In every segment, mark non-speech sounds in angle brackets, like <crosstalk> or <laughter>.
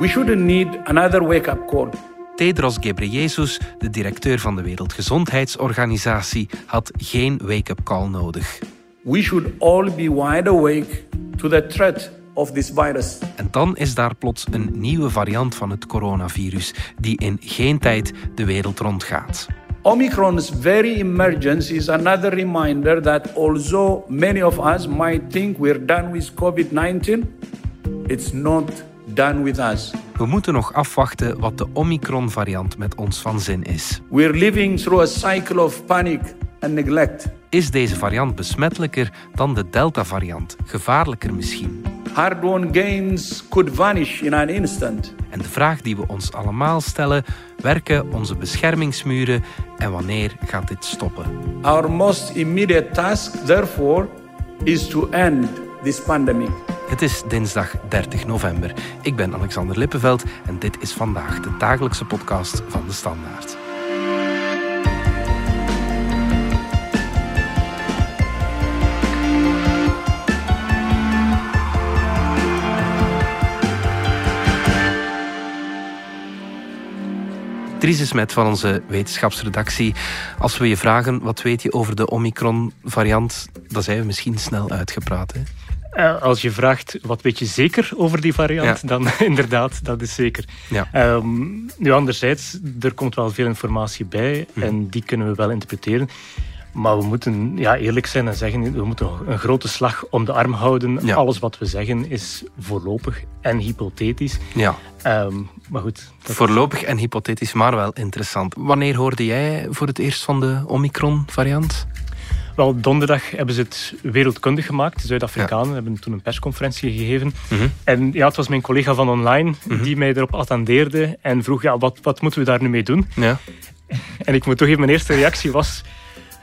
We shouldn't need another wake-up call. Tedros Ghebreyesus, de directeur van de Wereldgezondheidsorganisatie, had geen wake-up call nodig. We should all be wide awake to the threat of this virus. En dan is daar plots een nieuwe variant van het coronavirus die in geen tijd de wereld rondgaat. Omicron's very emergence is another reminder that although many of us might think we're done with COVID 19, it's not done with us. We moeten nog afwachten wat de Omicron-variant met ons van zin is. We're living through a cycle of panic and neglect. Is deze variant besmettelijker dan de Delta-variant? Gevaarlijker misschien? Hard-won gains could vanish in an instant. En de vraag die we ons allemaal stellen: werken onze beschermingsmuren en wanneer gaat dit stoppen? Our most immediate task, therefore, is to end this pandemic. Het is dinsdag 30 november. Ik ben Alexander Lippenveld en dit is vandaag de dagelijkse podcast van de Standaard. Dries Smet van onze wetenschapsredactie. Als we je vragen, wat weet je over de Omicron-variant, dan zijn we misschien snel uitgepraat. Hè? Uh, als je vraagt, wat weet je zeker over die variant, Ja. dan <laughs> inderdaad, dat is zeker. Ja. Ehm, nu, anderzijds, er komt wel veel informatie bij Mhm. en die kunnen we wel interpreteren. Maar we moeten ja, eerlijk zijn en zeggen, we moeten een grote slag om de arm houden. Ja. Alles wat we zeggen is voorlopig en hypothetisch. Ja, Ehm, maar goed, voorlopig en hypothetisch, maar wel interessant. Wanneer hoorde jij voor het eerst van de Omicron-variant? Wel, donderdag hebben ze het wereldkundig gemaakt. De Zuid-Afrikanen hebben toen een persconferentie gegeven. Mhm. En ja, het was mijn collega van online die mij erop attendeerde en vroeg, ja, wat, wat moeten we daar nu mee doen? Ja. <laughs> En ik moet toegeven, mijn eerste reactie was...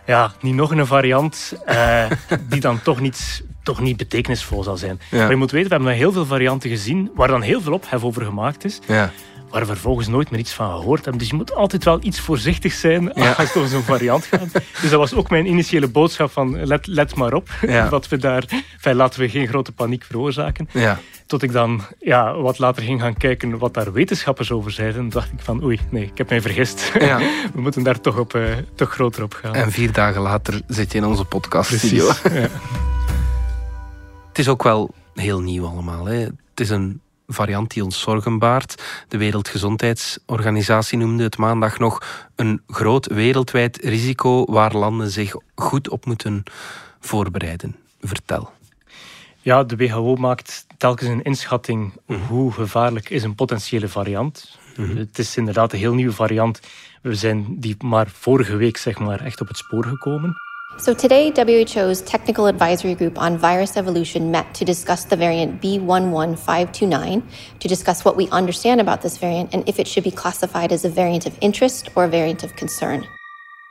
Ja, niet nog een variant eh, <laughs> die dan toch niet, toch niet betekenisvol zal zijn. Ja. Maar je moet weten, we hebben heel veel varianten gezien waar dan heel veel ophef over gemaakt is, Ja. Waar we vervolgens nooit meer iets van gehoord hebben. Dus je moet altijd wel iets voorzichtig zijn Ja. <laughs> als het om zo'n variant gaat. Dus dat was ook mijn initiële boodschap van let, let maar op. Ja. <laughs> Dat we daar, enfin, laten we geen grote paniek veroorzaken. Ja. Tot ik dan ja, wat later ging gaan kijken wat daar wetenschappers over zeiden, dacht ik van oei, nee, ik heb mij vergist. Ja. <laughs> We moeten daar toch, op, eh, toch groter op gaan. En vier dagen later zit je in onze. Ja. Het is ook wel heel nieuw allemaal. Hè. Het is een variant die ons zorgen baart. De Wereldgezondheidsorganisatie noemde het maandag nog een groot wereldwijd risico waar landen zich goed op moeten voorbereiden. Vertel. Ja, de WHO maakt telkens een inschatting Mhm. hoe gevaarlijk is een potentiële variant. Het is inderdaad een heel nieuwe variant. We zijn die maar vorige week zeg maar, echt op het spoor gekomen. So today, WHO's Technical Advisory Group on Virus Evolution met to discuss the variant B11529, to discuss what we understand about this variant and if it should be classified as a variant of interest or a variant of concern.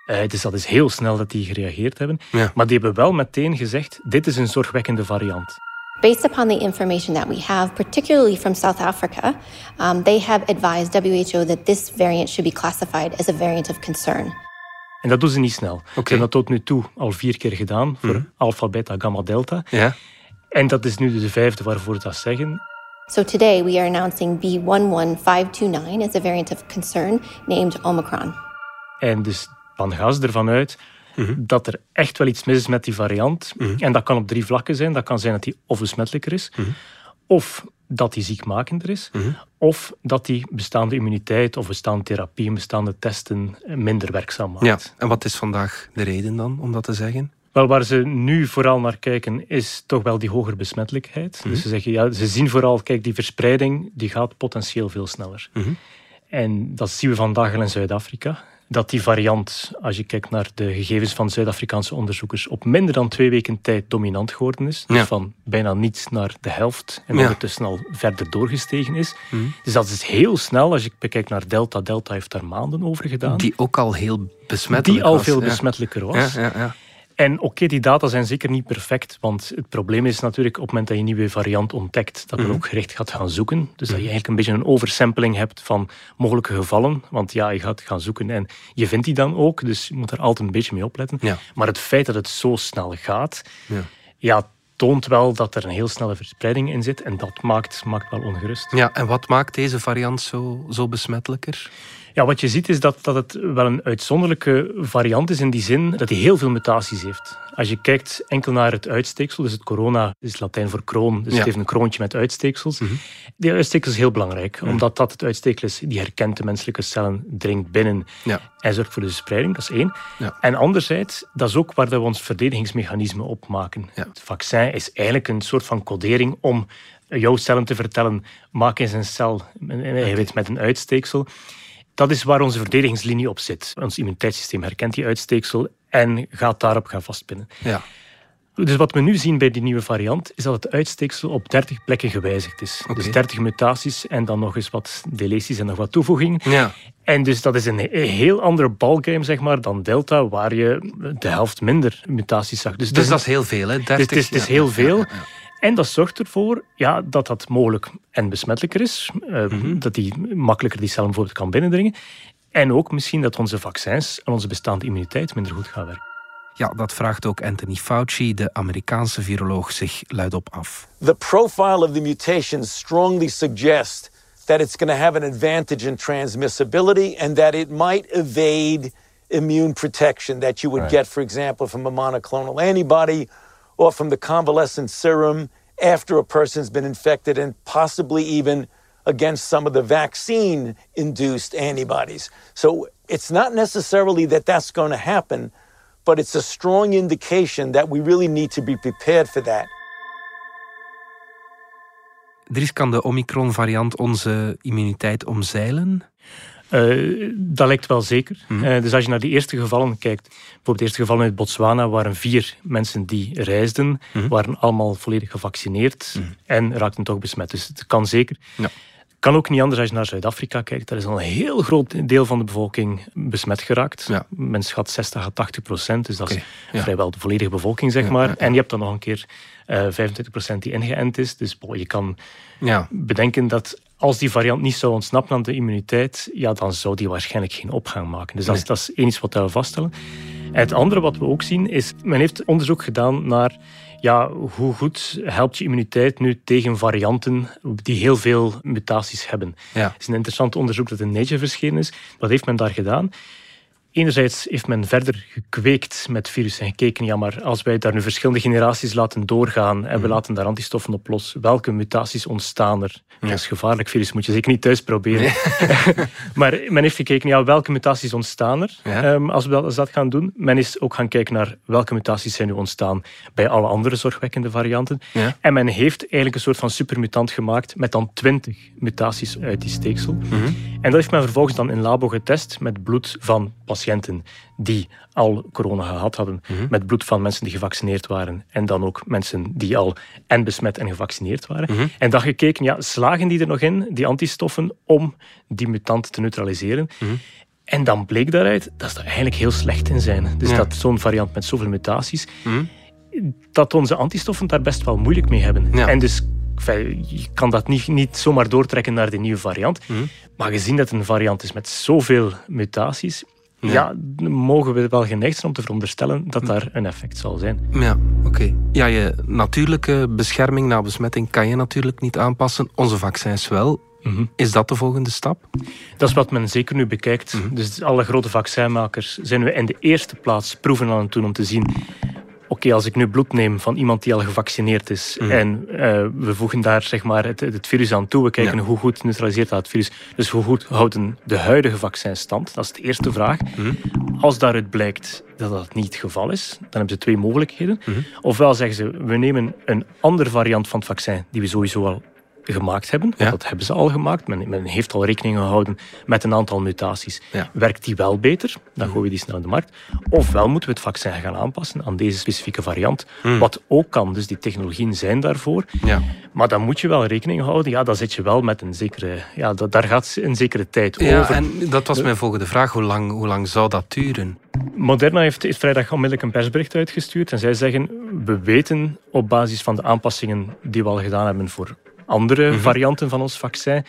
Eh, dus dat is heel snel dat die gereageerd hebben. Ja. Maar die hebben wel meteen gezegd, dit is een zorgwekkende variant. Based upon the information that we have, particularly from South Africa, um, they have advised WHO that this variant should be classified as a variant of concern. En dat doen ze niet snel. Ze hebben dat tot nu toe al vier keer gedaan voor alpha, beta, gamma, delta. Ja? En dat is nu de vijfde waarvoor ze dat zeggen. So today, we are announcing B11529 as a variant of concern named Omicron. En dus dan gaan ze ervan uit dat er echt wel iets mis is met die variant. En dat kan op drie vlakken zijn. Dat kan zijn dat die of besmettelijker is, of dat die ziekmakender is, of dat die bestaande immuniteit of bestaande therapieën, bestaande testen minder werkzaam maakt. ja. En wat is vandaag de reden dan om dat te zeggen? Wel, waar ze nu vooral naar kijken, is toch wel die hogere besmettelijkheid. Dus ze zeggen, ja, ze zien vooral, kijk, die verspreiding die gaat potentieel veel sneller. En dat zien we vandaag al in Zuid-Afrika. Dat die variant, als je kijkt naar de gegevens van Zuid-Afrikaanse onderzoekers, op minder dan twee weken tijd dominant geworden is. Dus van bijna niets naar de helft. En Ja. ondertussen al verder doorgestegen is. Dus dat is heel snel. Als je bekijkt naar Delta, Delta heeft daar maanden over gedaan. Die ook al heel besmettelijk die al was. veel besmettelijker was. Ja, ja, ja. En oké, die data zijn zeker niet perfect, want het probleem is natuurlijk op het moment dat je een nieuwe variant ontdekt, dat men ook gericht gaat gaan zoeken. Dus dat je eigenlijk een beetje een oversampling hebt van mogelijke gevallen, want ja, je gaat gaan zoeken en je vindt die dan ook, dus je moet er altijd een beetje mee opletten. Ja. Maar het feit dat het zo snel gaat, Ja. ja, toont wel dat er een heel snelle verspreiding in zit. En dat maakt, maakt wel ongerust. Ja, en wat maakt deze variant zo, zo besmettelijker? Ja, wat je ziet is dat, dat het wel een uitzonderlijke variant is in die zin dat hij heel veel mutaties heeft. Als je kijkt enkel naar het uitsteeksel, dus het corona is Latijn voor kroon, dus het heeft een kroontje met uitsteeksels. Mm Die uitsteeksel is heel belangrijk, mhm. omdat dat het uitsteeksel is die herkent de menselijke cellen, dringt binnen ja. en zorgt voor de verspreiding, dat is één. Ja. En anderzijds, dat is ook waar we ons verdedigingsmechanisme op maken. Het vaccin is eigenlijk een soort van codering om jouw cellen te vertellen, maak eens een cel met een uitsteeksel. Dat is waar onze verdedigingslinie op zit. Ons immuniteitssysteem herkent die uitsteeksel en gaat daarop gaan vastpinnen. Ja. Dus wat we nu zien bij die nieuwe variant is dat het uitsteeksel op 30 plekken gewijzigd is. Dus 30 mutaties en dan nog eens wat deleties en nog wat toevoegingen. Ja. En dus dat is een heel andere ballgame zeg maar, dan Delta, waar je de helft minder mutaties zag. Dus, dus dat is heel veel, hè? 30, dus het is, het is heel veel. En dat zorgt ervoor ja, dat dat mogelijk en besmettelijker is. Uh, Dat die makkelijker die cellen bijvoorbeeld kan binnendringen. En ook misschien dat onze vaccins en onze bestaande immuniteit minder goed gaan werken. Ja, dat vraagt ook Anthony Fauci, de Amerikaanse viroloog, zich luidop af. The profile of the mutations strongly suggests that it's going to have an advantage in transmissibility and that it might evade immune protection that you would right. get, for example, from a monoclonal antibody or from the convalescent serum after a person's been infected and possibly even against some of the vaccine induced antibodies. So it's not necessarily that that's going to happen, but it's a strong indication that we really need to be prepared for that. Dries, kan de Omicron-variant onze immuniteit omzeilen? Uh, dat lijkt wel zeker. Mm. Uh, dus als je naar die eerste gevallen kijkt, bijvoorbeeld de eerste gevallen uit Botswana waren vier mensen die reisden, mm. waren allemaal volledig gevaccineerd mm. en raakten toch besmet. Dus het kan zeker. Ja. Kan ook niet anders als je naar Zuid-Afrika kijkt. Daar is al een heel groot deel van de bevolking besmet geraakt. Ja. Men schat 60 à 80 procent. Dus dat is vrijwel de volledige bevolking, zeg maar. En je hebt dan nog een keer uh, eh, 25 procent die ingeënt is. Dus je kan bedenken dat als die variant niet zou ontsnappen aan de immuniteit, ja, dan zou die waarschijnlijk geen opgang maken. Dus dat, is, dat is één iets wat we vaststellen. En het andere wat we ook zien is, men heeft onderzoek gedaan naar ja, hoe goed helpt je immuniteit nu tegen varianten die heel veel mutaties hebben. Ja. Het is een interessant onderzoek dat in Nature verschenen is. Wat heeft men daar gedaan? Enerzijds heeft men verder gekweekt met virussen en gekeken, ja, maar als wij daar nu verschillende generaties laten doorgaan en we mhm. laten daar antistoffen op los, welke mutaties ontstaan er? Dat is gevaarlijk virus, moet je zeker niet thuis proberen. <laughs> maar men heeft gekeken, ja, welke mutaties ontstaan er ehm, als we dat, als dat gaan doen. Men is ook gaan kijken naar welke mutaties zijn nu ontstaan bij alle andere zorgwekkende varianten. En men heeft eigenlijk een soort van supermutant gemaakt met dan twintig mutaties uit die steeksel. Mhm. En dat heeft men vervolgens dan in labo getest met bloed van patiënten die al corona gehad hadden, mhm. met bloed van mensen die gevaccineerd waren en dan ook mensen die al en besmet en gevaccineerd waren. Mhm. En dan gekeken, ja, slagen die er nog in, die antistoffen, om die mutant te neutraliseren? Mhm. En dan bleek daaruit dat ze er eigenlijk heel slecht in zijn. Dus dat zo'n variant met zoveel mutaties, dat onze antistoffen daar best wel moeilijk mee hebben. En dus je kan dat niet, niet zomaar doortrekken naar de nieuwe variant. Maar gezien dat het een variant is met zoveel mutaties, ja, mogen we wel geneigd zijn om te veronderstellen dat daar een effect zal zijn. Ja, oké. Ja, je natuurlijke bescherming na besmetting kan je natuurlijk niet aanpassen. Onze vaccins wel. Mhm. Is dat de volgende stap? Dat is wat men zeker nu bekijkt. Mhm. Dus alle grote vaccinmakers zijn we in de eerste plaats proeven aan het doen om te zien oké, als ik nu bloed neem van iemand die al gevaccineerd is mhm. en uh, we voegen daar zeg maar, het, het, virus aan toe, we kijken hoe goed neutraliseert dat het virus. Dus hoe goed houden de huidige vaccins stand? Dat is de eerste vraag. Mhm. Als daaruit blijkt dat dat niet het geval is, dan hebben ze twee mogelijkheden. Mhm. Ofwel zeggen ze, we nemen een andere variant van het vaccin die we sowieso al gemaakt hebben. Want dat hebben ze al gemaakt. Men, men, heeft al rekening gehouden met een aantal mutaties. Werkt die wel beter? Dan gooien we die snel in de markt. Ofwel moeten we het vaccin gaan aanpassen aan deze specifieke variant. Hmm. Wat ook kan. Dus die technologieën zijn daarvoor. Ja. Maar dan moet je wel rekening houden. Ja, dan zit je wel met een zekere... Ja, dat, daar gaat een zekere tijd ja, over. En dat was mijn volgende vraag. Hoe lang, hoe lang zou dat duren? Moderna heeft, heeft vrijdag onmiddellijk een persbericht uitgestuurd. En zij zeggen, we weten op basis van de aanpassingen die we al gedaan hebben voor andere mhm. varianten van ons vaccin,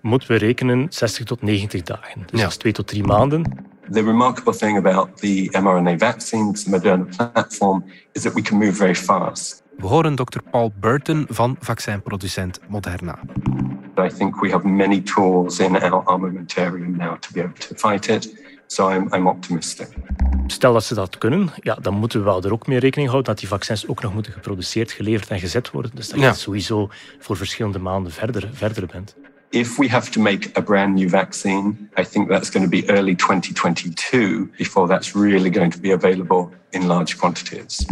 moeten we rekenen 60 tot 90 dagen. Dus dat is twee tot drie maanden. The remarkable thing about the mRNA vaccines, the Moderna platform, is that we can move very fast. We horen dokter Paul Burton van vaccinproducent Moderna. I think we have many tools in our armamentarium now to be able to fight it. So I'm, I'm optimistic. Stel dat ze dat kunnen, ja, dan moeten we wel er ook mee rekening houden dat die vaccins ook nog moeten geproduceerd, geleverd en gezet worden. Dus dat je sowieso voor verschillende maanden verder, verder bent. If we have to make a brand new vaccine, I think that's going to be early 2022 before that's really going to be available in large quantities.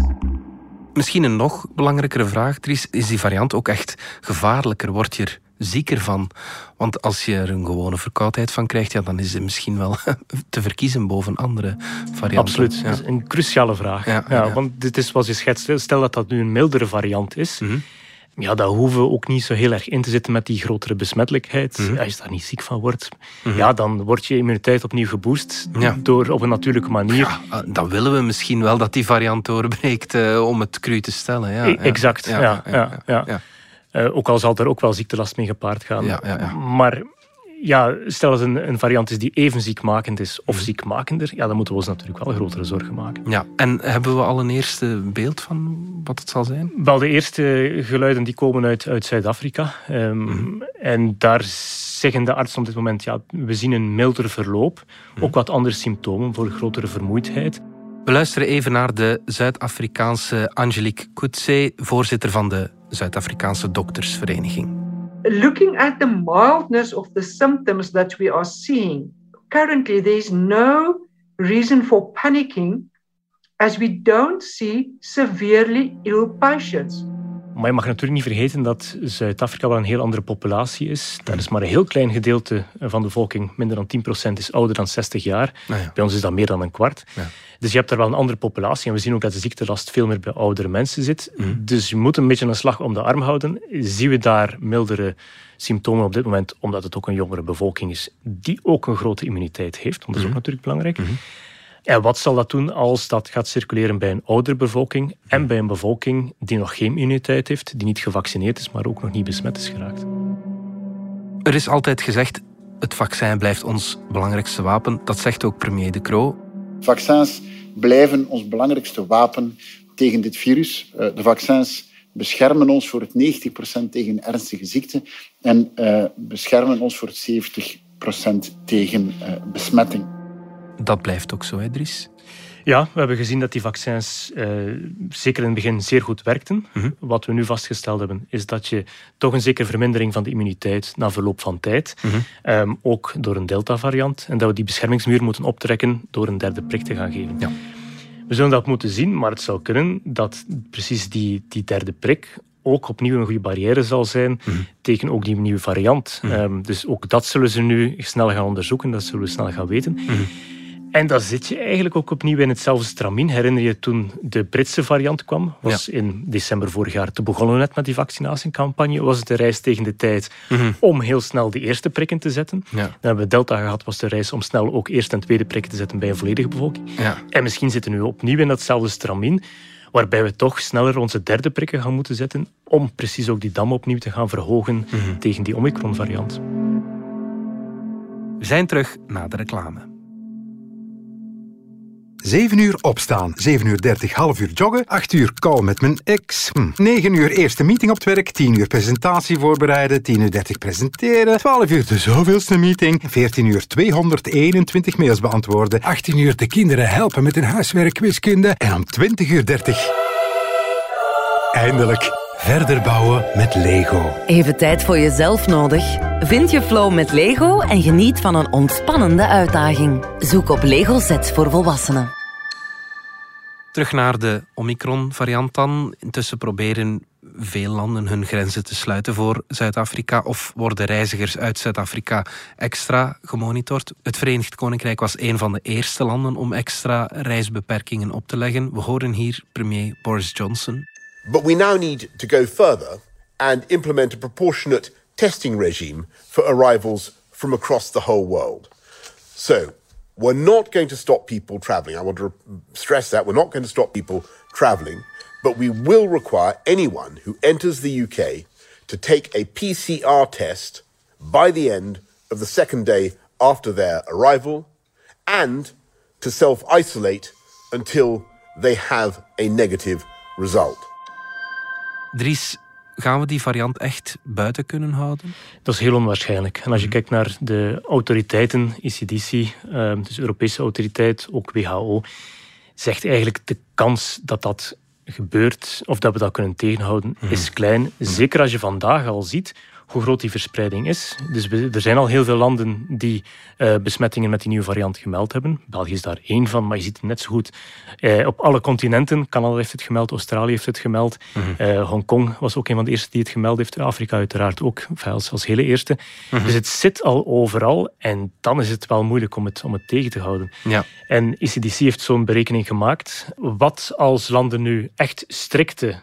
Misschien een nog belangrijkere vraag, Dries. Is die variant ook echt gevaarlijker? Word je er zieker van? Want als je er een gewone verkoudheid van krijgt, ja, dan is het misschien wel <laughs> te verkiezen boven andere varianten. Absoluut. Dat is een cruciale vraag. Ja, Want dit is zoals je schetst. Stel dat dat nu een mildere variant is. Mhm ja, daar hoeven we ook niet zo heel erg in te zitten met die grotere besmettelijkheid. Mhm. Als je daar niet ziek van wordt, mhm. ja, dan wordt je immuniteit opnieuw geboost door op een natuurlijke manier. Ja, ah, dan willen we misschien wel dat die variant doorbreekt uh, om het cru te stellen. Ja, e- exact, ja. ja, ja, uh, ook al zal er ook wel ziektelast mee gepaard gaan. Maar ja, stel dat een, een variant is die even ziekmakend is of mhm. ziekmakender, ja, dan moeten we ons natuurlijk wel grotere zorgen maken. Ja, en hebben we al een eerste beeld van wat het zal zijn? Wel, de eerste geluiden die komen uit, uit Zuid-Afrika. Ehm, mhm. En daar zeggen de artsen op dit moment, ja, we zien een milder verloop, mhm. ook wat andere symptomen voor grotere vermoeidheid. We luisteren even naar de Zuid-Afrikaanse Angelique Kutse, voorzitter van de Zuid-Afrikaanse Doktersvereniging. looking at the mildness of the symptoms that we are seeing, currently there is no reason for panicking as we don't see severely ill patients. Maar je mag natuurlijk niet vergeten dat Zuid-Afrika wel een heel andere populatie is. Daar is maar een heel klein gedeelte van de bevolking, minder dan 10%, is ouder dan 60 jaar. Ah, bij ons is dat meer dan een kwart. Ja. Dus je hebt daar wel een andere populatie. En we zien ook dat de ziektelast veel meer bij oudere mensen zit. Mhm. Dus je moet een beetje een slag om de arm houden. Zien we daar mildere symptomen op dit moment, omdat het ook een jongere bevolking is, die ook een grote immuniteit heeft. Want dat is ook mhm. natuurlijk belangrijk. Mhm. En wat zal dat doen als dat gaat circuleren bij een oudere bevolking en bij een bevolking die nog geen immuniteit heeft, die niet gevaccineerd is, maar ook nog niet besmet is geraakt? Er is altijd gezegd, het vaccin blijft ons belangrijkste wapen. Dat zegt ook premier De Croo. Vaccins blijven ons belangrijkste wapen tegen dit virus. Eh, de vaccins beschermen ons voor het 90% tegen ernstige ziekten en uh, beschermen ons voor het 70% tegen uh, besmetting. Dat blijft ook zo, hè, Dries? Ja, we hebben gezien dat die vaccins uh, zeker in het begin zeer goed werkten. Mhm. Wat we nu vastgesteld hebben, is dat je toch een zekere vermindering van de immuniteit na verloop van tijd, mhm. Ehm, ook door een Delta-variant, en dat we die beschermingsmuur moeten optrekken door een derde prik te gaan geven. Ja. We zullen dat moeten zien, maar het zou kunnen dat precies die, die derde prik ook opnieuw een goede barrière zal zijn mhm. tegen ook die nieuwe variant. Ehm, dus ook dat zullen ze nu snel gaan onderzoeken, dat zullen we snel gaan weten. En dan zit je eigenlijk ook opnieuw in hetzelfde stramien. Herinner je toen de Britse variant kwam? Was in december vorig jaar te begonnen net met die vaccinatiecampagne. Was het de reis tegen de tijd mhm. om heel snel de eerste prikken te zetten. Dan hebben we Delta gehad, was de reis om snel ook eerste en tweede prikken te zetten bij een volledige bevolking. Ja. En misschien zitten we opnieuw in datzelfde stramien waarbij we toch sneller onze derde prikken gaan moeten zetten om precies ook die dam opnieuw te gaan verhogen mhm. tegen die Omicron-variant. We zijn terug na de reclame. 7 uur opstaan, 7 uur 30 half uur joggen, 8 uur call met mijn ex, hm. 9 uur eerste meeting op het werk, 10 uur presentatie voorbereiden, 10 uur 30 presenteren, 12 uur de zoveelste meeting, 14 uur 221 mails beantwoorden, 18 uur de kinderen helpen met hun huiswerk wiskunde en om 20 uur 30 eindelijk verder bouwen met Lego. Even tijd voor jezelf nodig? Vind je flow met Lego en geniet van een ontspannende uitdaging. Zoek op Lego Sets voor volwassenen. Terug naar de Omicron-variant dan. Intussen proberen veel landen hun grenzen te sluiten voor Zuid-Afrika of worden reizigers uit Zuid-Afrika extra gemonitord. Het Verenigd Koninkrijk was een van de eerste landen om extra reisbeperkingen op te leggen. We horen hier premier Boris Johnson. But we now need to go further and implement a proportionate testing regime for arrivals from across the whole world. So, we're not going to stop people traveling. I want to stress that. We're not going to stop people traveling, but we will require anyone who enters the UK to take a PCR test by the end of the second day after their arrival and to self isolate until they have a negative result. Dries, gaan we die variant echt buiten kunnen houden? Dat is heel onwaarschijnlijk. En als je kijkt naar de autoriteiten, ECDC, ehm, dus Europese autoriteit, ook WHO, zegt eigenlijk de kans dat dat gebeurt, of dat we dat kunnen tegenhouden, is klein. Zeker als je vandaag al ziet hoe groot die verspreiding is. Dus er zijn al heel veel landen die uh, besmettingen met die nieuwe variant gemeld hebben. België is daar één van, maar je ziet het net zo goed uh, op alle continenten. Canada heeft het gemeld, Australië heeft het gemeld. Mm -hmm. uh, Hongkong was ook een van de eerste die het gemeld heeft. Afrika uiteraard ook, als, als hele eerste. Mm -hmm. Dus het zit al overal en dan is het wel moeilijk om het, om het tegen te houden. Ja. En ECDC heeft zo'n berekening gemaakt. Wat als landen nu echt strikte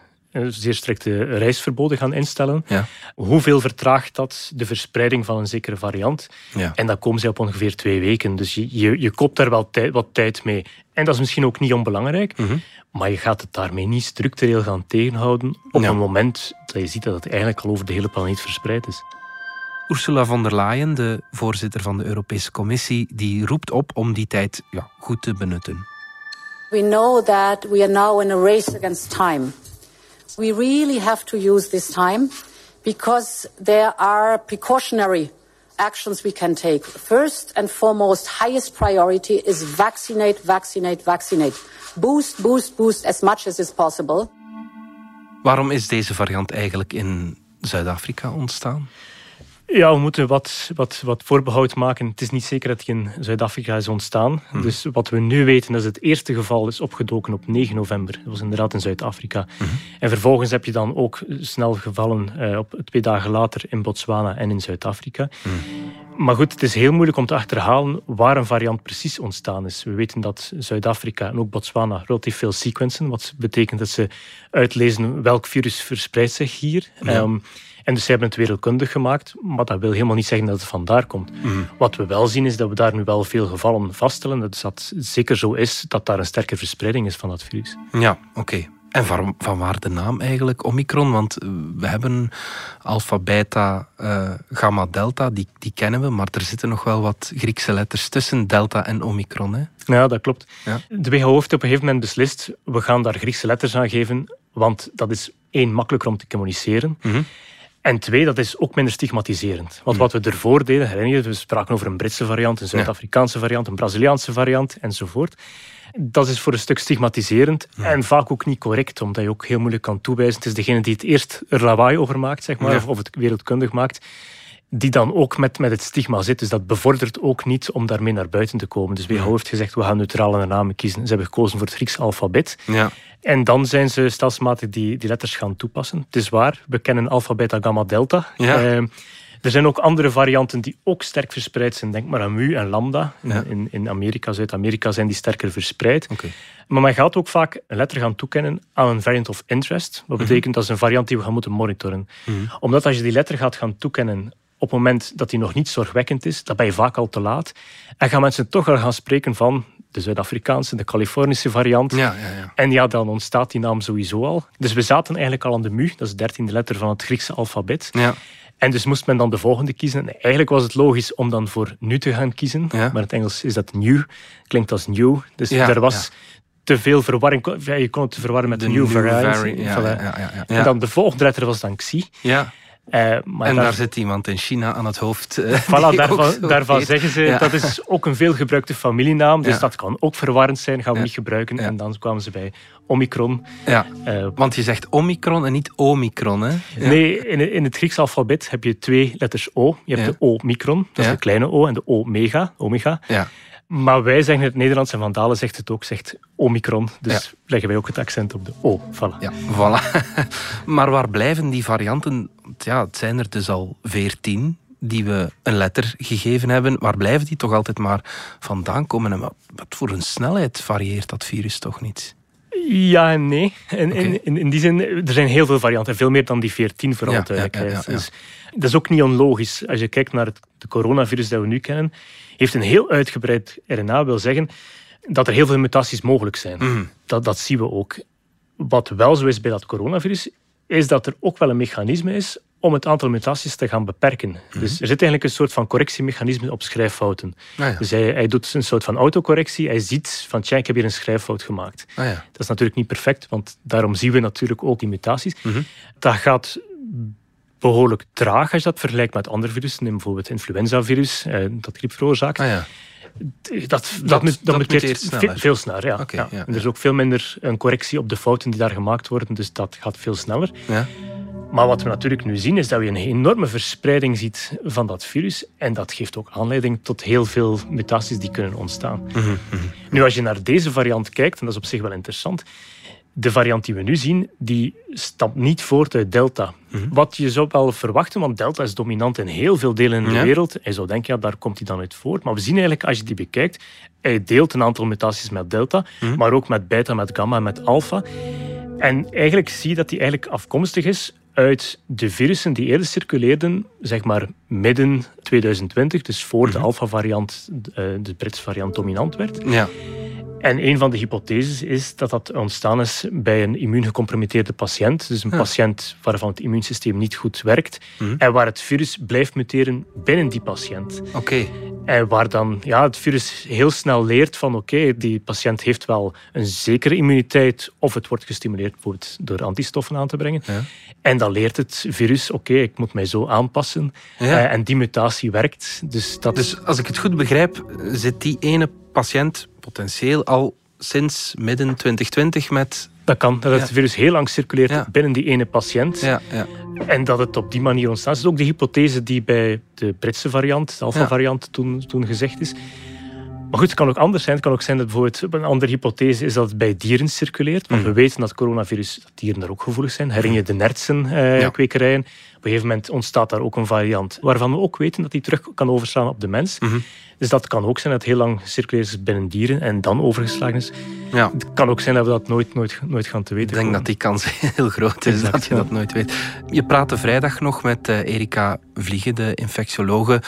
zeer strikte reisverboden gaan instellen. Ja. Hoeveel vertraagt dat de verspreiding van een zekere variant? Ja. En dan komen ze op ongeveer twee weken. Dus je, je, je koopt daar wel tijd, wat tijd mee. En dat is misschien ook niet onbelangrijk, mm -hmm. maar je gaat het daarmee niet structureel gaan tegenhouden op Ja. een moment dat je ziet dat het eigenlijk al over de hele planeet verspreid is. Ursula von der Leyen, de voorzitter van de Europese Commissie, die roept op om die tijd ja, goed te benutten. We know that we are now in a race against time. We really have to use this time because there are precautionary actions we can take. First and foremost, highest priority is vaccinate, vaccinate, vaccinate. Boost, boost, boost as much as is possible. Waarom is deze variant eigenlijk in Zuid-Afrika ontstaan? Ja, we moeten wat, wat, wat voorbehoud maken. Het is niet zeker dat hij in Zuid-Afrika is ontstaan. Mhm. Dus wat we nu weten is dat het eerste geval is opgedoken op 9 november. Dat was inderdaad in Zuid-Afrika. Mhm. En vervolgens heb je dan ook snel gevallen eh, op twee dagen later in Botswana en in Zuid-Afrika. Mhm. Maar goed, het is heel moeilijk om te achterhalen waar een variant precies ontstaan is. We weten dat Zuid-Afrika en ook Botswana relatief veel sequencen, wat betekent dat ze uitlezen welk virus verspreidt zich hier. Ja. Ehm, en dus ze hebben het wereldkundig gemaakt, maar dat wil helemaal niet zeggen dat het vandaar komt. Mhm. Wat we wel zien is dat we daar nu wel veel gevallen vaststellen. Dat dat zeker zo is dat daar een sterke verspreiding is van dat virus. Ja, oké. En van, van waar de naam eigenlijk Omicron? Want eh, we hebben alpha, beta, eh, gamma, delta, die, die kennen we, maar er zitten nog wel wat Griekse letters tussen delta en Omicron. Hè? Ja, dat klopt. Ja. De WHO heeft op een gegeven moment beslist, we gaan daar Griekse letters aan geven, want dat is één, makkelijker om te communiceren. Mhm. En twee, dat is ook minder stigmatiserend. Want wat we ervoor deden, herinner je, we spraken over een Britse variant, een Zuid-Afrikaanse variant, een Braziliaanse variant enzovoort. Dat is voor een stuk stigmatiserend en vaak ook niet correct, omdat je ook heel moeilijk kan toewijzen. Het is degene die het eerst er lawaai over maakt, zeg maar, Ja. of het wereldkundig maakt, die dan ook met, met het stigma zit. Dus dat bevordert ook niet om daarmee naar buiten te komen. Dus WHO heeft gezegd, we gaan neutrale namen kiezen. Ze hebben gekozen voor het Grieks alfabet. Ja. En dan zijn ze stelselmatig die, die letters gaan toepassen. Het is waar, we kennen alpha, beta, gamma, delta. Ja. Eh, er zijn ook andere varianten die ook sterk verspreid zijn. Denk maar aan mu en lambda. In, Ja. in, in Amerika, Zuid-Amerika zijn die sterker verspreid. Oké. Maar men gaat ook vaak een letter gaan toekennen aan een variant of interest. Wat betekent dat is een variant die we gaan moeten monitoren. Omdat als je die letter gaat gaan toekennen op het moment dat die nog niet zorgwekkend is, dan ben je vaak al te laat. En gaan mensen toch al gaan spreken van de Zuid-Afrikaanse, de Californische variant. Ja, ja, ja. En ja, dan ontstaat die naam sowieso al. Dus we zaten eigenlijk al aan de mu, dat is de dertiende letter van het Griekse alfabet. Ja. En dus moest men dan de volgende kiezen. En eigenlijk was het logisch om dan voor nu te gaan kiezen. Maar in het Engels is dat new, klinkt als new. Dus er was te veel verwarring. Je kon het verwarren met de, new, variant. vari- ja, Voilà. ja, ja, ja, ja. En dan de volgende letter was dan xi. Ja. Eh, maar En daar daar- zit iemand in China aan het hoofd. eh, Voilà, daarvan, zeggen ze, Ja. dat is ook een veelgebruikte familienaam, dus Ja. dat kan ook verwarrend zijn, gaan we niet gebruiken. En dan kwamen ze bij Omicron. Ja. Eh, Want je zegt Omicron en niet Omicron, hè? Ja. Nee, in, in het Grieks alfabet heb je twee letters O. Je hebt Ja. de O-micron, dat is de kleine O, en de O-mega, omega. Ja. Maar wij zeggen het Nederlands, en Van Dalen zegt het ook, zegt Omicron. Dus leggen wij ook het accent op de O. Voilà. Ja, voilà. <laughs> maar waar blijven die varianten? Ja, het zijn er dus al veertien die we een letter gegeven hebben. Waar blijven die toch altijd maar vandaan komen? En wat, voor een snelheid varieert dat virus toch niet? Ja en nee. In, in, in, in die zin, er zijn heel veel varianten. Veel meer dan die 14 vooral Ja, duidelijkheid. ja, ja, ja, ja. Dus dat is ook niet onlogisch. Als je kijkt naar het de coronavirus dat we nu kennen, heeft een heel uitgebreid RNA, wil zeggen dat er heel veel mutaties mogelijk zijn. Mhm. Dat, dat zien we ook. Wat wel zo is bij dat coronavirus, is dat er ook wel een mechanisme is om het aantal mutaties te gaan beperken. Mhm. Dus er zit eigenlijk een soort van correctiemechanisme op schrijffouten. Ah, ja. Dus hij, hij doet een soort van autocorrectie. Hij ziet van, tja, ik heb hier een schrijffout gemaakt. Ah, ja. Dat is natuurlijk niet perfect, want daarom zien we natuurlijk ook die mutaties. Mhm. Dat gaat behoorlijk traag als je dat vergelijkt met andere virussen, neem bijvoorbeeld het influenzavirus, eh, dat griep veroorzaakt. Ah, ja. Dat, dat, Dat- moet- dat muteert muteert veel, sneller. veel sneller. Ja. En er is ook veel minder een correctie op de fouten die daar gemaakt worden, dus dat gaat veel sneller. Ja. Maar wat we natuurlijk nu zien, is dat we een enorme verspreiding ziet van dat virus. En dat geeft ook aanleiding tot heel veel mutaties die kunnen ontstaan. Mhm, Nu, als je naar deze variant kijkt, en dat is op zich wel interessant, de variant die we nu zien, die stamt niet voort uit Delta. Mhm. Wat je zou wel verwachten, want Delta is dominant in heel veel delen in de Ja. wereld. En je zou denken, ja, daar komt hij dan uit voort. Maar we zien eigenlijk, als je die bekijkt, hij deelt een aantal mutaties met Delta, Mhm. maar ook met Beta, met Gamma en met Alpha. En eigenlijk zie je dat die eigenlijk afkomstig is uit de virussen die eerder circuleerden, zeg maar midden 2020, dus voor de alpha-variant, eh, de Britse variant, dominant werd. Ja. En een van de hypotheses is dat dat ontstaan is bij een immuungecompromitteerde patiënt. Dus een Ja. patiënt waarvan het immuunsysteem niet goed werkt. Mhm. En waar het virus blijft muteren binnen die patiënt. Oké. Waar dan ja, het virus heel snel leert van oké, die patiënt heeft wel een zekere immuniteit of het wordt gestimuleerd bijvoorbeeld door antistoffen aan te brengen. Ja. En dan leert het virus, oké, ik moet mij zo aanpassen. Ja. Eh, en die mutatie werkt. Dus, dat Dus als ik het goed begrijp, zit die ene patiënt potentieel al sinds midden 2020 met... Dat kan, dat het Ja. virus heel lang circuleert binnen die ene patiënt. Ja, ja. En dat het op die manier ontstaat. Is ook de hypothese die bij de Britse variant, de alpha-variant, toen, toen gezegd is. Maar goed, het kan ook anders zijn. Het kan ook zijn dat bijvoorbeeld een andere hypothese is dat het bij dieren circuleert. Want we weten dat coronavirus, dat dieren daar ook gevoelig zijn. Herinner je de nertsen-kwekerijen? Op een gegeven moment ontstaat daar ook een variant waarvan we ook weten dat die terug kan overslaan op de mens. Mhm. Dus dat kan ook zijn dat het heel lang circuleert is binnen dieren en dan overgeslagen is. Ja. Het kan ook zijn dat we dat nooit, nooit, nooit gaan te weten Ik denk komen. dat die kans <laughs> heel groot is Exact, dat je ja. dat nooit weet. Je praatte vrijdag nog met eh, Erika Vliegen, de infectiologe.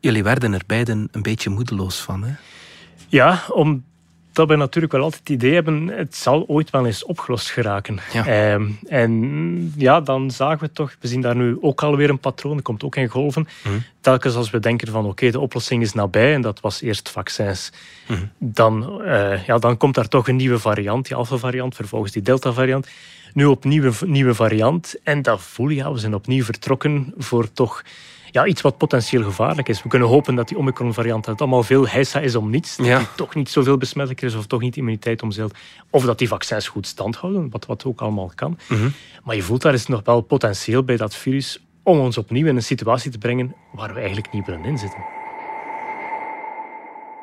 Jullie werden er beiden een beetje moedeloos van, hè? Ja, omdat we natuurlijk wel altijd het idee hebben, het zal ooit wel eens opgelost geraken. Ja. Ehm, en ja, dan zagen we toch, we zien daar nu ook alweer een patroon, dat komt ook in golven. Mhm. Telkens als we denken van oké, de oplossing is nabij, en dat was eerst vaccins, Mhm. dan, eh, ja, dan komt daar toch een nieuwe variant, die alpha-variant, vervolgens die delta-variant. Nu opnieuw een nieuwe variant. En dat voel je, ja, we zijn opnieuw vertrokken voor toch ja, iets wat potentieel gevaarlijk is. We kunnen hopen dat die Omicron-variant het allemaal veel heisa is om niets. Dat Ja. die toch niet zoveel besmettelijker is of toch niet immuniteit omzeilt. Of dat die vaccins goed stand houden, wat, wat ook allemaal kan. Mhm. Maar je voelt daar is nog wel potentieel bij dat virus om ons opnieuw in een situatie te brengen waar we eigenlijk niet willen inzitten.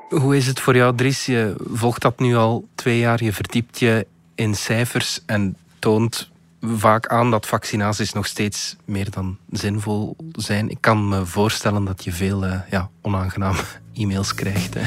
Hoe is het voor jou, Dries? Je volgt dat nu al twee jaar. Je verdiept je in cijfers en toont vaak aan dat vaccinaties nog steeds meer dan zinvol zijn. Ik kan me voorstellen dat je veel eh, ja, onaangename <laughs> e-mails krijgt. Hè.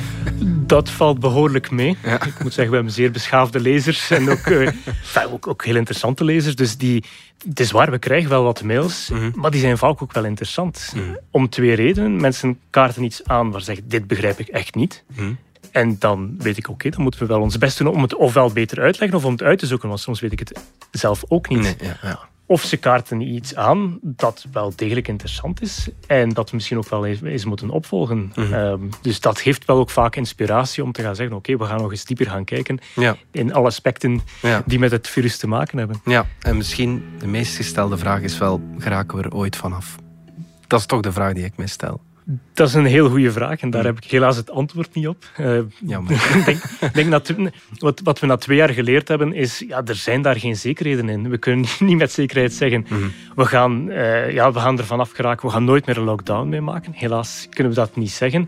Dat valt behoorlijk mee. Ik moet zeggen, we hebben zeer beschaafde lezers en ook, eh, enfin, ook, ook heel interessante lezers. Dus die, het is waar, we krijgen wel wat mails, maar die zijn vaak ook wel interessant. Om twee redenen. Mensen kaarten iets aan waar ze zeggen, dit begrijp ik echt niet. Mhm. En dan weet ik, oké, dan moeten we wel ons best doen om het ofwel beter uitleggen of om het uit te zoeken, want soms weet ik het zelf ook niet. Nee, ja, ja. Of ze kaarten iets aan dat wel degelijk interessant is en dat we misschien ook wel eens, moeten opvolgen. Mhm. Ehm, dus dat geeft wel ook vaak inspiratie om te gaan zeggen, oké, we gaan nog eens dieper gaan kijken Ja. in alle aspecten die met het virus te maken hebben. Ja, en misschien de meest gestelde vraag is wel, geraken we er ooit vanaf? Dat is toch de vraag die ik me stel. Dat is een heel goede vraag en daar heb ik helaas het antwoord niet op. Eh, Jammer. <laughs> denk, denk dat, wat, wat we na twee jaar geleerd hebben is, ja, er zijn daar geen zekerheden in. We kunnen <laughs> niet met zekerheid zeggen, we, gaan, eh, ja, we gaan ervan afgeraken, we gaan nooit meer een lockdown meemaken. Helaas kunnen we dat niet zeggen.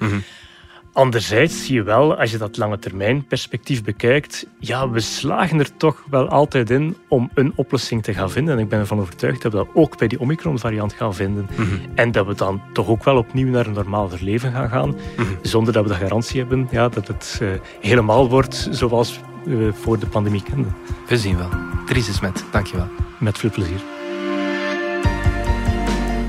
Anderzijds zie je wel, als je dat lange termijn perspectief bekijkt, ja, we slagen er toch wel altijd in om een oplossing te gaan vinden. En ik ben ervan overtuigd dat we dat ook bij die Omicron-variant gaan vinden. En dat we dan toch ook wel opnieuw naar een normaal leven gaan gaan, zonder dat we de garantie hebben ja, dat het eh, helemaal wordt zoals we voor de pandemie kenden. We zien wel. Dries is met, dankjewel. Met veel plezier.